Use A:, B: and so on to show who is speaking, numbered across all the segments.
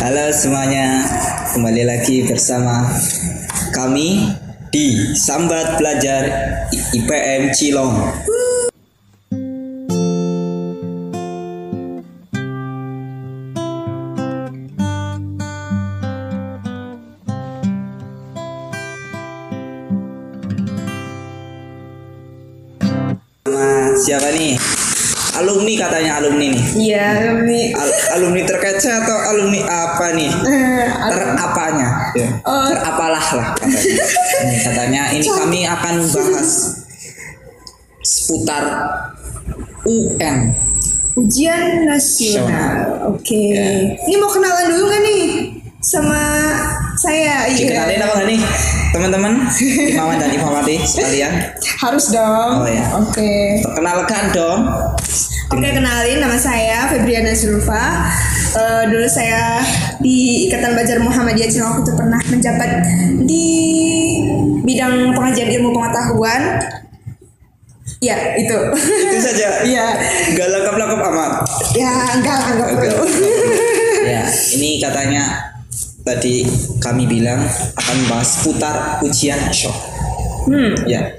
A: Halo semuanya, kembali lagi bersama kami di Sambat Belajar IPM Cilong. Siapa nih? Alumni katanya alumni nih.
B: Iya, kami
A: Al- alumni terkece atau alumni apa nih?
B: eh,
A: Terapanya? Ya.
B: Oh.
A: Terapalah lah katanya. Ini katanya ini kami akan bahas seputar UN.
B: ujian nasional. Oke.
A: Ya.
B: Ini mau kenalan dulu kan nih sama saya?
A: Dikenalin
B: Iya.
A: apa nggak nih teman-teman? Imawan dan Imawati sekalian.
B: Harus dong.
A: Oh, ya.
B: Oke.
A: Perkenalkan dong.
B: Oke, kenalin nama saya Febriana Zulfa. Eh, dulu saya di Ikatan Belajar Muhammadiyah Cilangkap itu pernah menjabat di bidang pengajian ilmu pengetahuan. Ya, itu.
A: Itu saja.
B: Iya.
A: Gak lengkap-lengkap amat.
B: ya, enggak
A: Oke.
B: perlu.
A: ya, ini katanya tadi kami bilang akan bahas putar ujian nasional.
B: Hmm.
A: Ya.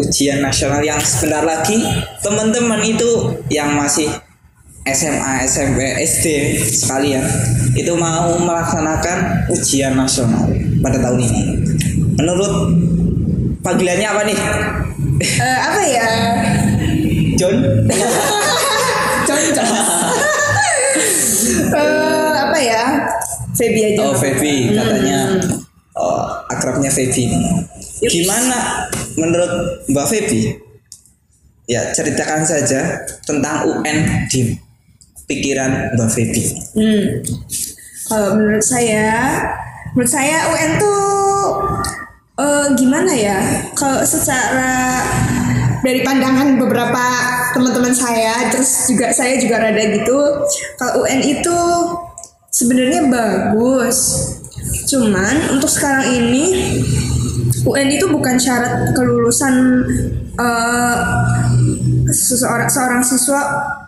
A: Ujian nasional yang sebentar lagi teman-teman itu yang masih SMA, SMP, SD sekalian itu mau melaksanakan ujian nasional pada tahun ini. Menurut panggilannya apa nih?
B: Eh, apa ya?
A: John?
B: John John. Eh, apa ya? Feby aja.
A: Oh, Feby
B: apa-apa.
A: katanya.
B: Hmm.
A: Oh, akrabnya Feby. Gimana menurut Mbak Feby? Ya, ceritakan saja tentang UN di pikiran Mbak Feby.
B: Hmm. Kalau menurut saya, menurut saya UN tuh eh, gimana ya? Kalau secara dari pandangan beberapa teman-teman saya, terus juga saya juga rada gitu. Kalau UN itu sebenarnya bagus. Cuman untuk sekarang ini UN itu bukan syarat kelulusan eh, seseorang seorang siswa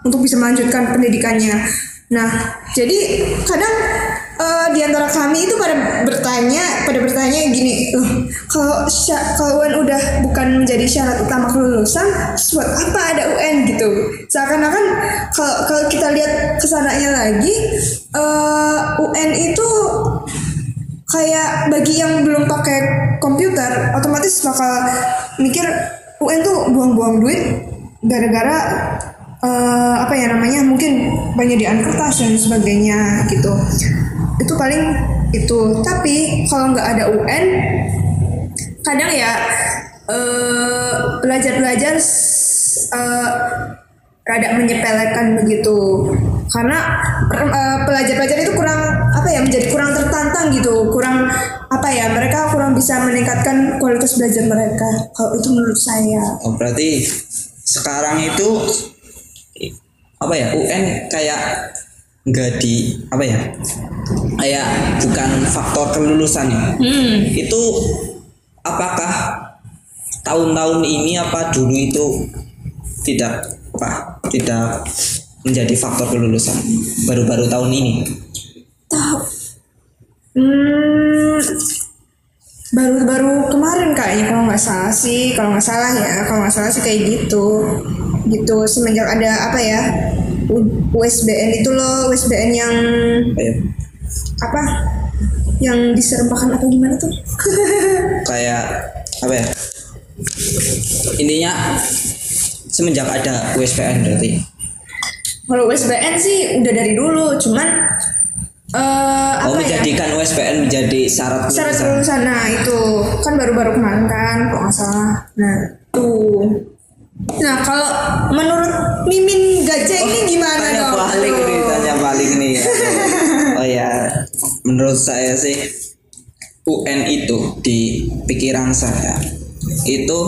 B: untuk bisa melanjutkan pendidikannya. Nah, jadi kadang eh, di antara kami itu pada bertanya, pada bertanya gini, loh, kalau kalau UN udah bukan menjadi syarat utama kelulusan, buat apa ada UN gitu? Seakan-akan kalau kalau kita lihat ke sananya lagi, eh, UN itu kayak bagi yang belum pakai komputer otomatis bakal mikir UN tuh buang-buang duit gara-gara eh, apa ya namanya mungkin penyediaan kertas dan sebagainya gitu. Itu paling itu. Tapi kalau nggak ada UN kadang ya eh, belajar-belajar eh, rada menyepelekan begitu. Karena eh, pelajar-pelajar itu kurang apa ya menjadi kurang tertantang gitu bisa meningkatkan kualitas belajar mereka. Kalau itu menurut saya.
A: Oh, berarti sekarang itu apa ya UN kayak nggak di apa ya kayak bukan faktor kelulusan ya?
B: Hmm.
A: itu apakah tahun-tahun ini apa dulu itu tidak apa tidak menjadi faktor kelulusan baru-baru tahun ini?
B: Tahu hmm, baru-baru kemarin kayaknya kalau nggak salah sih. Kalau nggak salah ya kalau nggak salah sih kayak gitu. Gitu semenjak ada apa ya USBN itu loh USBN yang
A: kayak
B: apa yang diserempakan apa gimana tuh?
A: Kayak apa ya intinya semenjak ada USBN berarti.
B: Kalau USBN sih udah dari dulu cuman eh
A: oh
B: apa ya?
A: Menjadikan USBN menjadi syarat
B: syarat
A: kelulusan.
B: nah itu. Kan baru-baru kemarin kan kalau nggak salah. Nah tuh nah kalau menurut Mimin Gajah ini gimana
A: tanya
B: dong?
A: Balik nih tanya balik nih oh ya menurut saya sih UN itu di pikiran saya itu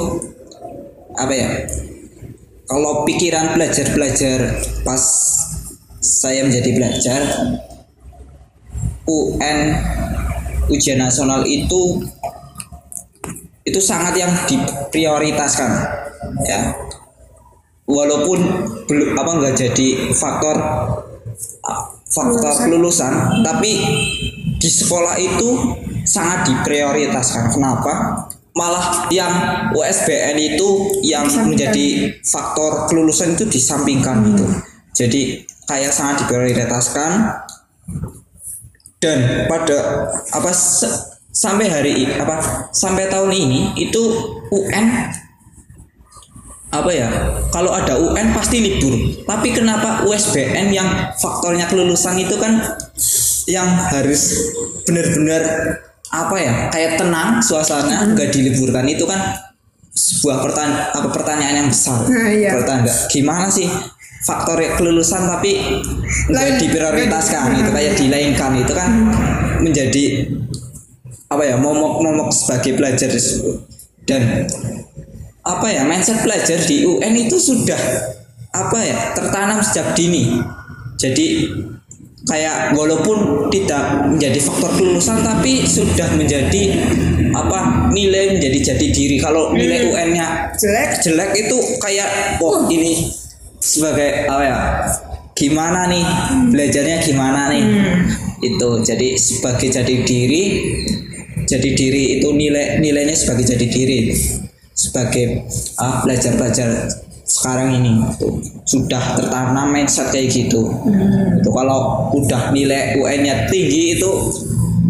A: apa ya? Kalau pikiran belajar-belajar pas saya menjadi belajar UN ujian nasional itu itu sangat yang diprioritaskan ya. Walaupun belum apa nggak jadi faktor faktor kelulusan. tapi di sekolah itu sangat diprioritaskan. Kenapa? Malah yang USBN itu yang menjadi faktor kelulusan itu disampingkan gitu. Jadi kayak sangat diprioritaskan dan pada apa sampai hari ini apa sampai tahun ini itu UN apa ya kalau ada UN pasti libur. Tapi kenapa USBN yang faktornya kelulusan itu kan yang harus benar-benar apa ya kayak tenang suasana nggak diliburkan itu kan sebuah pertanyaan apa pertanyaan yang besar.
B: Nah, iya.
A: pertanyaan gimana sih faktor kelulusan tapi nggak diprioritaskan itu kayak dilainkan itu kan menjadi apa ya momok momok sebagai pelajar dan apa ya mindset pelajar di UN itu sudah apa ya tertanam sejak dini. Jadi kayak walaupun tidak menjadi faktor kelulusan tapi sudah menjadi apa nilai menjadi jadi diri. Kalau nilai UN-nya
B: jelek.
A: jelek itu kayak wah. ini sebagai apa ya gimana nih? Belajarnya gimana nih? Itu jadi sebagai jadi diri jadi diri itu nilai nilainya sebagai jadi diri. Sebagai ah, belajar-belajar sekarang ini tuh, sudah tertanam mindset kayak gitu. Itu kalau udah nilai UN-nya tinggi itu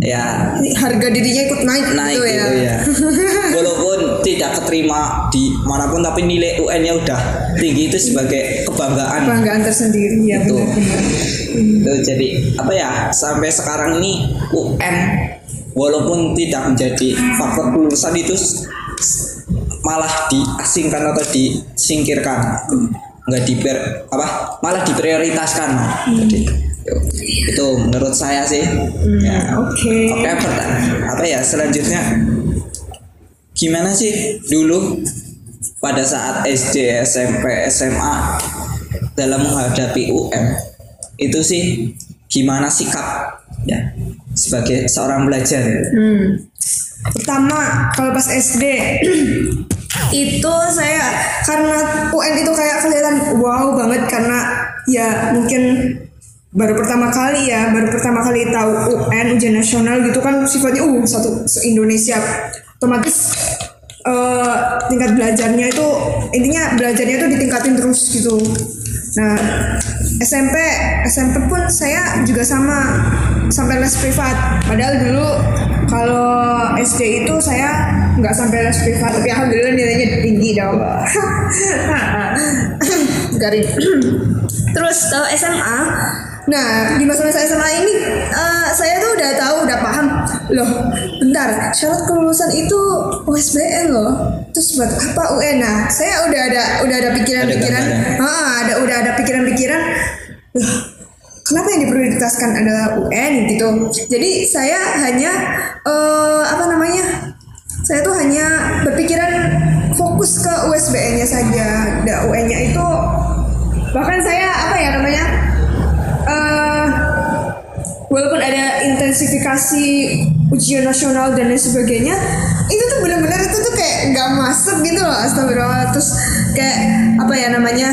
A: ya
B: harga dirinya ikut naik,
A: naik
B: gitu
A: gitu
B: ya.
A: keterima di mana pun tapi nilai UN-nya udah tinggi itu sebagai kebanggaan.
B: Kebanggaan tersendiri ya
A: Itu. Itu jadi apa ya sampai sekarang ini UN walaupun tidak menjadi faktor kelulusan itu malah diasingkan atau disingkirkan. Nggak diper apa malah diprioritaskan. Jadi itu menurut saya sih. Ya.
B: Oke.
A: Oke, pertanyaan apa ya selanjutnya gimana sih dulu pada saat SD, SMP, SMA dalam menghadapi UN itu sih gimana sikap ya sebagai seorang belajar
B: Hmm. Pertama kalau pas SD itu saya karena UN itu kayak kelihatan wow banget karena ya mungkin baru pertama kali ya baru pertama kali tahu UN ujian nasional gitu kan sifatnya uh satu Indonesia otomatis eh, tingkat belajarnya itu intinya belajarnya itu ditingkatin terus gitu. Nah SMP SMP pun saya juga sama sampai les privat. Padahal dulu kalau SD itu saya nggak sampai les privat tapi alhamdulillah nilainya tinggi dong. Garing. Terus kalau SMA nah di masa-masa SMA ini eh, saya tuh udah tahu udah paham. Loh bentar. Syarat kelulusan itu USBN loh. Terus buat apa UN nah saya udah ada udah ada pikiran-pikiran. Ah, ada udah ada pikiran-pikiran. Loh kenapa yang diprioritaskan adalah UN gitu? Jadi saya hanya eh, apa namanya? Saya tuh hanya berpikiran fokus ke USBN-nya saja. Dan UN-nya itu bahkan saya apa ya namanya walaupun ada intensifikasi ujian nasional dan lain sebagainya itu tuh benar-benar itu tuh kayak nggak masuk gitu loh astagfirullah. Terus kayak apa ya namanya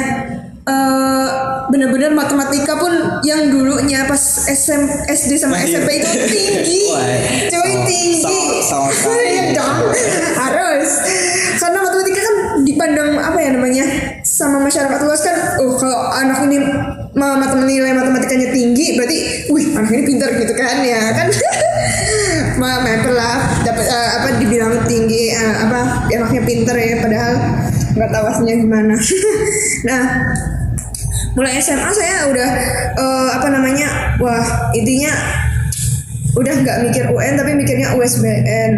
B: eh benar-benar matematika pun yang dulunya pas SM, SD sama
A: Masih-
B: SMP itu tinggi.
A: Wah,
B: cuy tinggi.
A: sama- sama.
B: Iya dong. Harus. Karena matematika kan dipandang apa ya namanya sama masyarakat luas kan oh kalau anak ini ma- matem nilai matematikanya tinggi berarti wih anak ini pintar gitu kan ya kan? Ma mepet lah dapat eh, apa dibilang tinggi eh, apa anaknya pintar ya padahal nggak tahu aslinya gimana. Nah mulai SMA saya udah eh, apa namanya wah intinya udah nggak mikir UN tapi mikirnya USBN.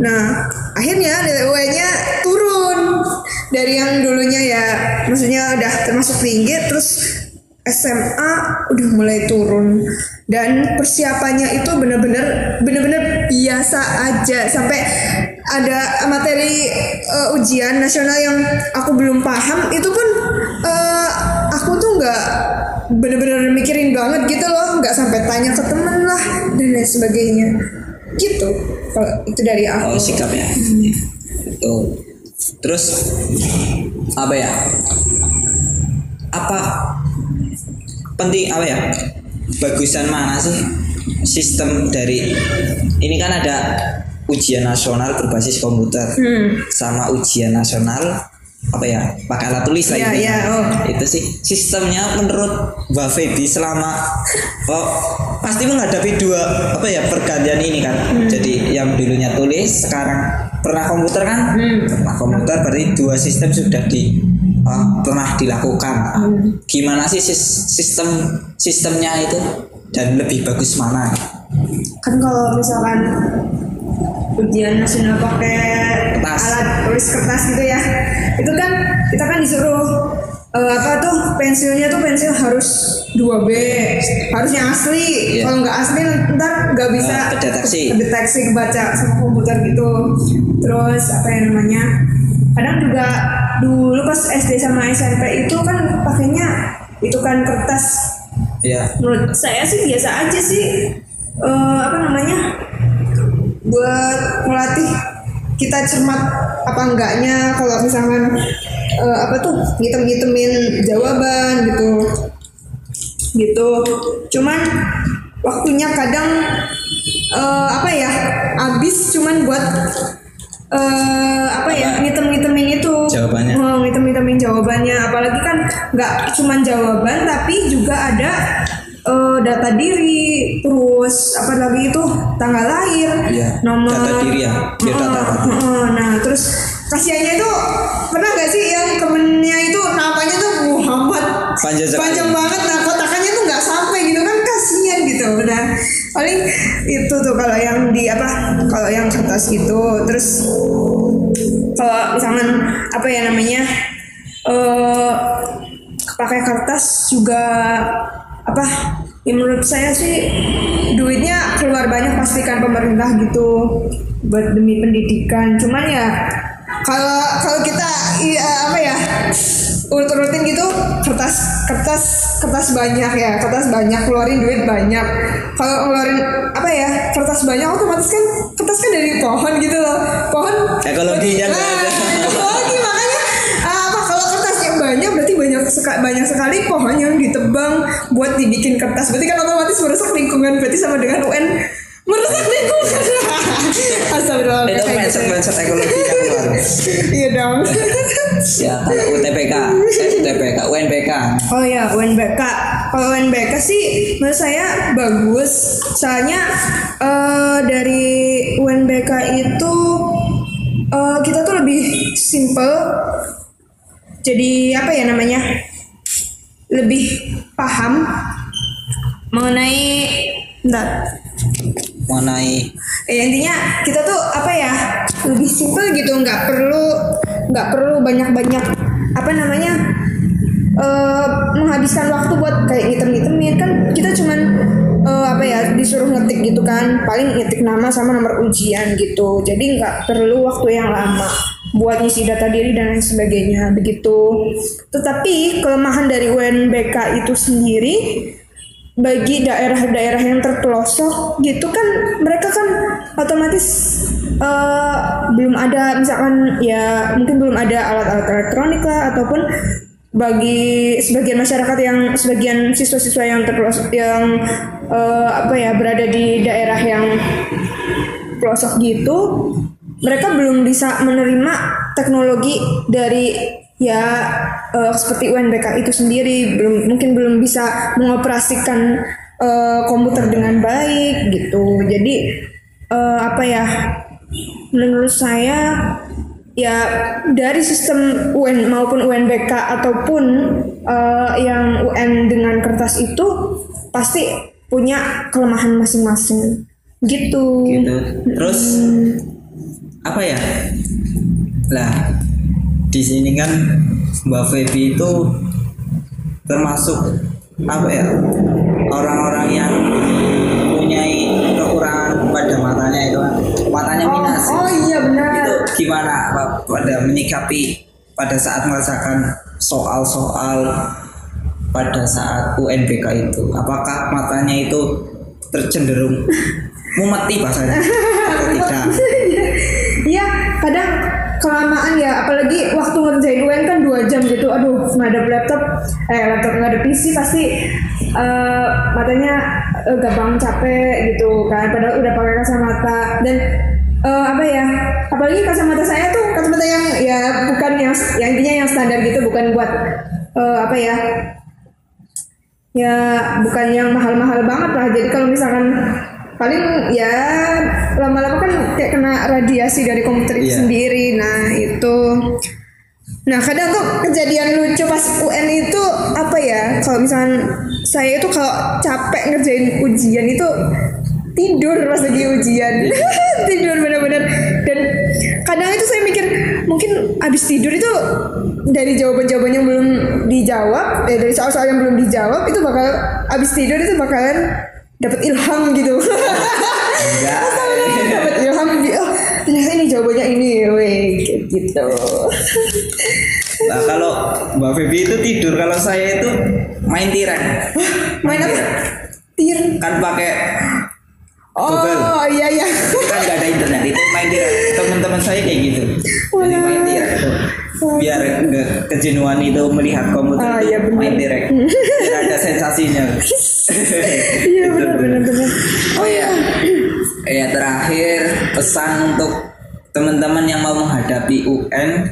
B: Nah akhirnya nilai UN-nya turun. Dari yang dulunya ya maksudnya udah termasuk tinggi terus SMA udah mulai turun. Dan persiapannya itu bener-bener bener-bener biasa aja. Sampai ada materi eh, ujian nasional yang aku belum paham itu pun eh, aku tuh nggak bener-bener mikirin banget gitu loh. Nggak sampai tanya ke temen lah dan lain sebagainya. Gitu. Kalau itu dari aku.
A: Oh sikapnya. Itu. Terus apa ya? Apa penting apa ya? Bagusan mana sih sistem dari ini kan ada ujian nasional berbasis komputer
B: Hmm.
A: sama ujian nasional apa ya pakai alat tulis lah
B: Iya,
A: intinya.
B: iya, oh.
A: itu sih sistemnya menurut Mbak Feby selama oh, pasti menghadapi dua apa ya pergantian ini kan
B: Hmm.
A: jadi yang dulunya tulis sekarang pernah komputer kan
B: Hmm.
A: pernah komputer berarti dua sistem sudah di oh, pernah dilakukan
B: Hmm.
A: gimana sih sis- sistem sistemnya itu dan lebih bagus mana
B: kan kalau misalkan ujian nasional pakai
A: Kertas.
B: alat tulis kertas gitu ya itu kan kita kan disuruh eh, apa tuh pensilnya tuh pensil harus 2B harus yang asli
A: Iya.
B: kalau nggak asli ntar nggak bisa
A: Nggak kedeteksi.
B: kedeteksi kebaca sama komputer gitu terus apa yang namanya kadang juga dulu pas SD sama SMP itu kan pakainya itu kan kertas
A: ya
B: menurut saya sih biasa aja sih Eh, apa namanya buat melatih kita cermat apa enggaknya kalau misalkan eh, apa tuh ngitem-ngitemin jawaban gitu. Gitu. Cuman waktunya kadang eh, apa ya habis cuman buat eh, apa ya ngitem-ngitemin itu.
A: Jawabannya.
B: Oh, ngitem-ngitemin jawabannya. Apalagi kan nggak cuman jawaban tapi juga ada eh, data diri terus apa lagi itu tanggal lahir
A: Iya,
B: nomor
A: data diri ya, biodata
B: Heeh,
A: tadi.
B: heeh. nah terus kasihannya itu pernah gak sih yang temennya itu namanya tuh Muhammad
A: Panjang
B: panjang banget nah kotakannya tuh nggak sampai gitu kan kasihan gitu nah paling itu tuh kalau yang di apa kalau yang kertas gitu terus kalau misalkan apa ya namanya eh pakai kertas juga apa ya menurut saya sih duitnya keluar banyak pastikan pemerintah gitu buat demi pendidikan. Cuman ya kalau kalau kita iya apa ya urut urutin gitu kertas kertas kertas banyak ya kertas banyak keluarin duit banyak. Kalau ngeluarin apa ya kertas banyak otomatis kan kertas kan dari pohon gitu loh. Pohon
A: Ekologinya nggak ada.
B: Seka- banyak sekali pohon yang ditebang buat dibikin kertas. Berarti kan otomatis merusak lingkungan berarti sama dengan UN merusak lingkungan. Astagfirullah
A: itu
B: kayak
A: mindset
B: gitu.
A: mindset ekologi yang luar
B: iya dong.
A: Ya kalau UTPK eh, UTPK UNPK
B: Oh ya UNBK Kalau UNBK sih menurut saya bagus. Soalnya eh, dari UNBK itu eh, Kita tuh lebih simple Jadi apa ya namanya Lebih paham Mengenai Bentar.
A: Mengenai
B: ya intinya kita tuh apa ya lebih simpel gitu nggak perlu nggak perlu banyak banyak apa namanya eh menghabiskan waktu buat kayak ngitem ngitemin kan kita cuman eh, apa ya disuruh ngetik gitu kan paling ngetik nama sama nomor ujian gitu. Jadi nggak perlu waktu yang lama buat ngisi data diri dan lain sebagainya begitu. Tetapi kelemahan dari UNBK itu sendiri bagi daerah-daerah yang terpelosok gitu kan mereka kan otomatis eh, belum ada misalkan ya mungkin belum ada alat-alat elektronik lah ataupun bagi sebagian masyarakat yang sebagian siswa-siswa yang terpelosok yang eh, apa ya berada di daerah yang pelosok gitu mereka belum bisa menerima teknologi dari ya eh, seperti UNBK itu sendiri. Belum mungkin belum bisa mengoperasikan eh, komputer dengan baik gitu. Jadi eh, apa ya menurut saya ya dari sistem UN maupun UNBK ataupun eh, yang UN dengan kertas itu pasti punya kelemahan masing-masing. Gitu.
A: gitu. Terus apa ya? Lah di sini kan Mbak Feby itu termasuk apa ya orang-orang yang mempunyai kekurangan pada matanya itu kan. Matanya
B: Oh,
A: minus.
B: oh iya benar.
A: itu gimana pada menyikapi pada saat merasakan soal-soal pada saat UNBK itu? Apakah matanya itu tercenderung mumeti bahasanya? Atau tidak
B: Iya, kadang kelamaan ya apalagi waktu ngerjain UN kan dua jam gitu. Aduh ngadep laptop. Eh laptop ngadep PC pasti eh, matanya eh, gampang capek gitu kan. Padahal udah pakai kacamata. Dan eh, apa ya apalagi kacamata saya tuh kacamata yang ya bukan yang yang intinya yang standar gitu bukan buat eh, apa ya ya bukan yang mahal-mahal banget lah. Jadi kalau misalkan paling ya lama-lama kan kayak kena radiasi dari komputer itu
A: Iya.
B: sendiri. Nah itu. Nah kadang tuh kejadian lucu pas UN itu apa ya? Kalau misalkan saya itu kalau capek ngerjain ujian itu tidur pas lagi ujian. Tidur bener-bener. Dan kadang itu saya mikir mungkin abis tidur itu dari jawaban-jawaban yang belum dijawab eh, dari soal-soal yang belum dijawab itu bakal abis tidur itu bakalan dapat ilham gitu
A: Enggak.
B: dapat ilham oh ternyata ini jawabannya ini weh gitu
A: Nah kalau Mbak Feby itu tidur, kalau saya itu main tiran.
B: main apa tir
A: Kan pakai
B: oh
A: Google.
B: iya iya
A: kan nggak ada internet itu main tiran. Teman-teman saya kayak gitu. Jadi main tiran itu biar kejenuhan itu melihat komputer
B: Ah,
A: itu
B: iya benar.
A: main tiran. Biar ada sensasinya.
B: iya benar benar benar.
A: Oh ya, ya terakhir pesan untuk teman-teman yang mau menghadapi UN,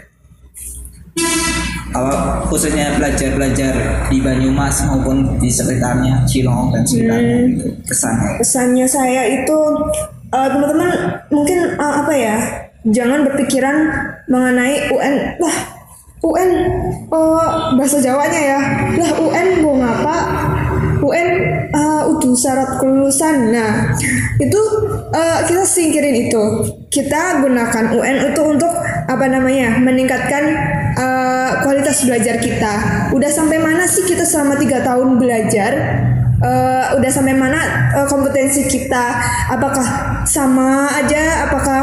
A: apa khususnya pelajar-pelajar di Banyumas maupun di sekitarnya Cilong dan sekitarnya
B: Hmm.
A: itu pesannya.
B: pesannya saya itu eh, teman-teman mungkin eh, apa ya jangan berpikiran mengenai UN lah UN eh, bahasa Jawanya ya. Lah UN mau ngapa UN eh, udah syarat kelulusan. Nah itu eh, kita singkirin itu. Kita gunakan UN untuk untuk apa namanya meningkatkan eh, kualitas belajar kita. Udah sampai mana sih kita selama tiga tahun belajar? Eh, udah sampai mana eh, kompetensi kita? Apakah sama aja? Apakah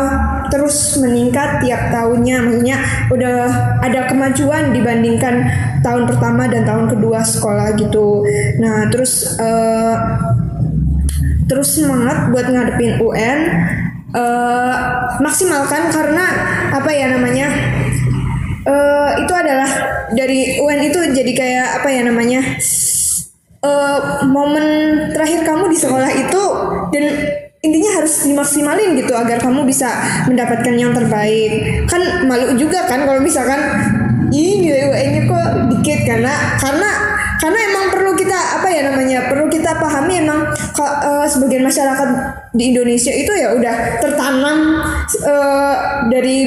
B: terus meningkat tiap tahunnya? Maksudnya udah ada kemajuan dibandingkan tahun pertama dan tahun kedua sekolah gitu. Nah terus eh, terus semangat buat ngadepin UN eh, maksimalkan karena apa ya namanya eh, itu adalah dari UN itu jadi kayak apa ya namanya eh, momen terakhir kamu di sekolah itu dan intinya harus dimaksimalin gitu agar kamu bisa mendapatkan yang terbaik. Kan malu juga kan kalau misalkan ini UN-nya kok dikit karena karena karena emang perlu kita apa ya namanya perlu kita pahami emang ka- eh, sebagian masyarakat di Indonesia itu ya udah tertanam eh, dari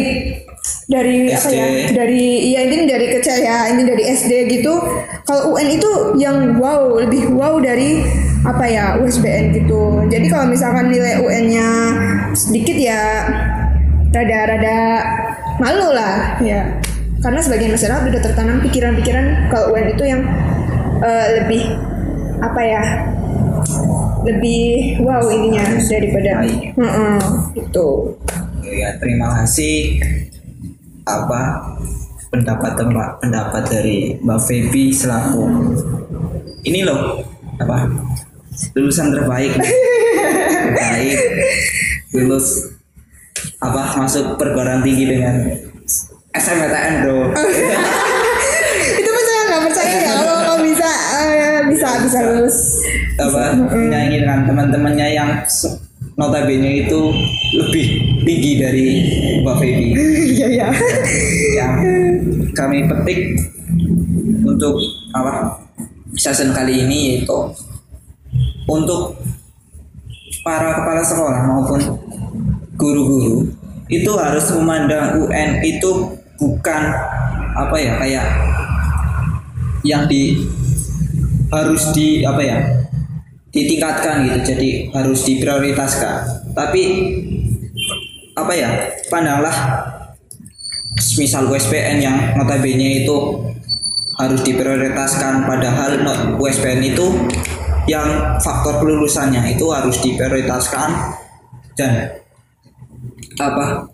B: dari apa
A: SD.
B: ya dari ya ini dari kecil ya ini dari SD gitu. Kalau UN itu yang wow lebih wow dari apa ya USBN gitu. Jadi kalau misalkan nilai UN-nya sedikit ya rada-rada malu lah ya karena sebagian masyarakat udah tertanam pikiran-pikiran kalau UN itu yang eh, lebih apa ya lebih wow ininya daripada
A: Baik.
B: Heeh, gitu.
A: Ya terima kasih. Apa pendapat tempat pendapat dari Mbak Feby selaku ini loh apa lulusan terbaik. Terbaik lulus apa masuk perguruan tinggi dengan SMPTN bro.
B: Itu pun saya nggak percaya ya. Kalau kalau bisa eh, bisa bisa lulus.
A: Apa? Nyanyi dengan teman-temannya yang notabene itu lebih tinggi dari Mbak Feby.
B: Iya iya.
A: Yang kami petik untuk apa? Season kali ini yaitu untuk para kepala sekolah maupun guru-guru itu harus memandang UN itu bukan apa ya kayak yang di harus di apa ya ditingkatkan gitu jadi harus diprioritaskan. Tapi apa ya pandanglah misal USBN yang notabene itu harus diprioritaskan padahal USBN itu yang faktor kelulusannya itu harus diprioritaskan dan apa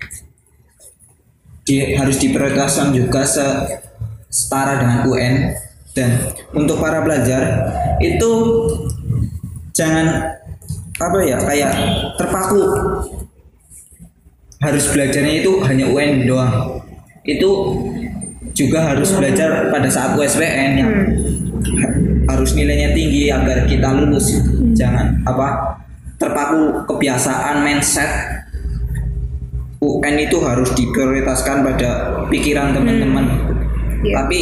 A: di, harus diprioritaskan juga se, setara dengan UN dan untuk para pelajar itu jangan apa ya kayak terpaku. Harus belajarnya itu hanya UN doang. Itu juga harus belajar pada saat USBN yang harus nilainya tinggi agar kita lulus. Jangan apa terpaku kebiasaan mindset UN itu harus diprioritaskan pada pikiran teman-teman.
B: Iya.
A: tapi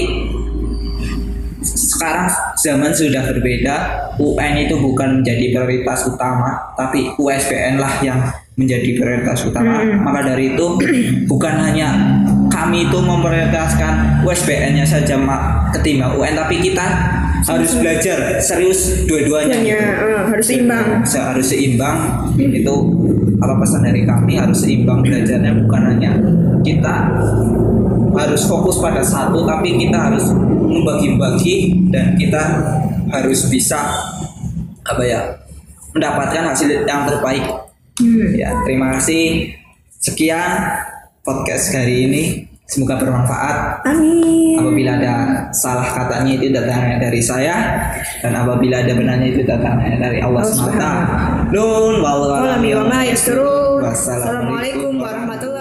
A: sekarang zaman sudah berbeda UN itu bukan menjadi prioritas utama tapi USBN lah yang menjadi prioritas utama. Maka dari itu bukan hanya kami itu memprioritaskan USBN-nya saja mak ketimbang UN tapi kita harus belajar serius dua-duanya gitu.
B: eh, harus seimbang.
A: Se- harus seimbang itu apa pesan dari kami harus seimbang belajarnya bukan hanya kita harus fokus pada satu tapi kita harus membagi-bagi dan kita harus bisa apa ya mendapatkan hasil yang terbaik
B: Hmm.
A: ya terima kasih sekian podcast hari ini semoga bermanfaat
B: Amin.
A: apabila ada salah katanya itu datangnya dari saya dan apabila ada benarnya itu datangnya dari Allah SWT. Nun wal
B: Wassalamualaikum warahmatullahi